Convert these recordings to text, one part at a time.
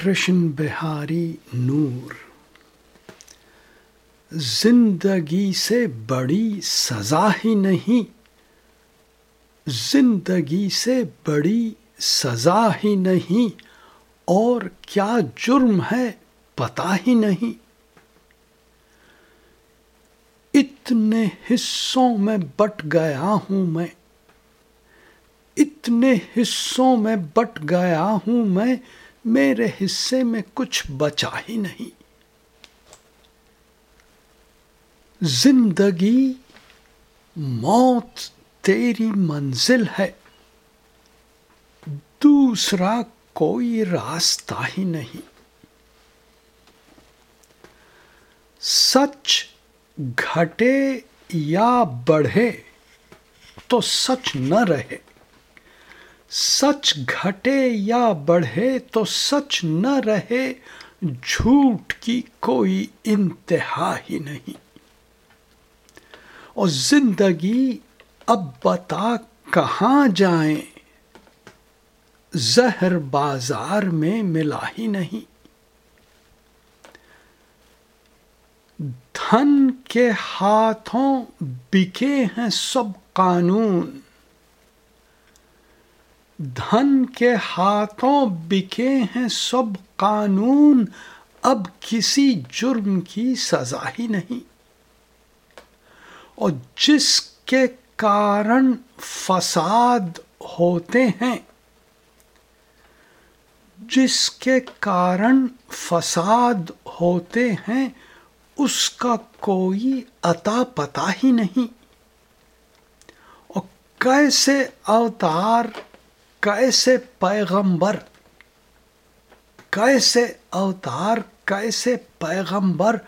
कृष्ण बिहारी नूर। ज़िंदगी से बड़ी सजा ही नहीं। ज़िंदगी से बड़ी सजा ही नहीं। और क्या जुर्म है पता ही नहीं। इतने हिस्सों में बट गया हूँ मैं। इतने हिस्सों में बट गया हूँ मैं मेरे हिस्से में कुछ बचा ही नहीं। ज़िंदगी, मौत तेरी मंजिल है। दूसरा कोई रास्ता ही नहीं। सच घटे या बढ़े तो सच न रहे। सच घटे या बढ़े तो सच न रहे, झूठ की कोई इंतहा ही नहीं। और ज़िंदगी अब बता कहाँ जाएँ, जहर बाज़ार में मिला ही नहीं। धन के हाथों बिके हैं सब कानून धन के हाथों बिके हैं सब कानून। अब किसी जुर्म की सजा ही नहीं। और जिसके कारण फसाद होते हैं, जिसके कारण फसाद होते हैं, उसका कोई अता पता ही नहीं। और कैसे अवतार कैसे पैगंबर, कैसे अवतार, कैसे पैगंबर,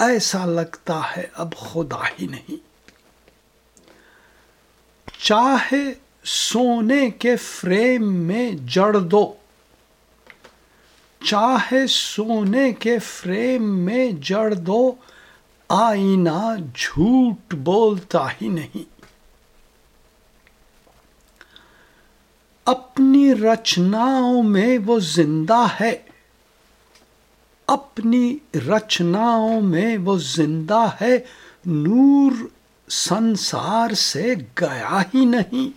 ऐसा लगता है अब खुदा ही नहीं। चाहे सोने के फ्रेम में जड़ दो, चाहे सोने के फ्रेम में जड़ दो, आईना झूठ बोलता ही नहीं। अपनी रचनाओं में वो ज़िंदा है। अपनी रचनाओं में वो ज़िंदा है। नूर संसार से गया ही नहीं।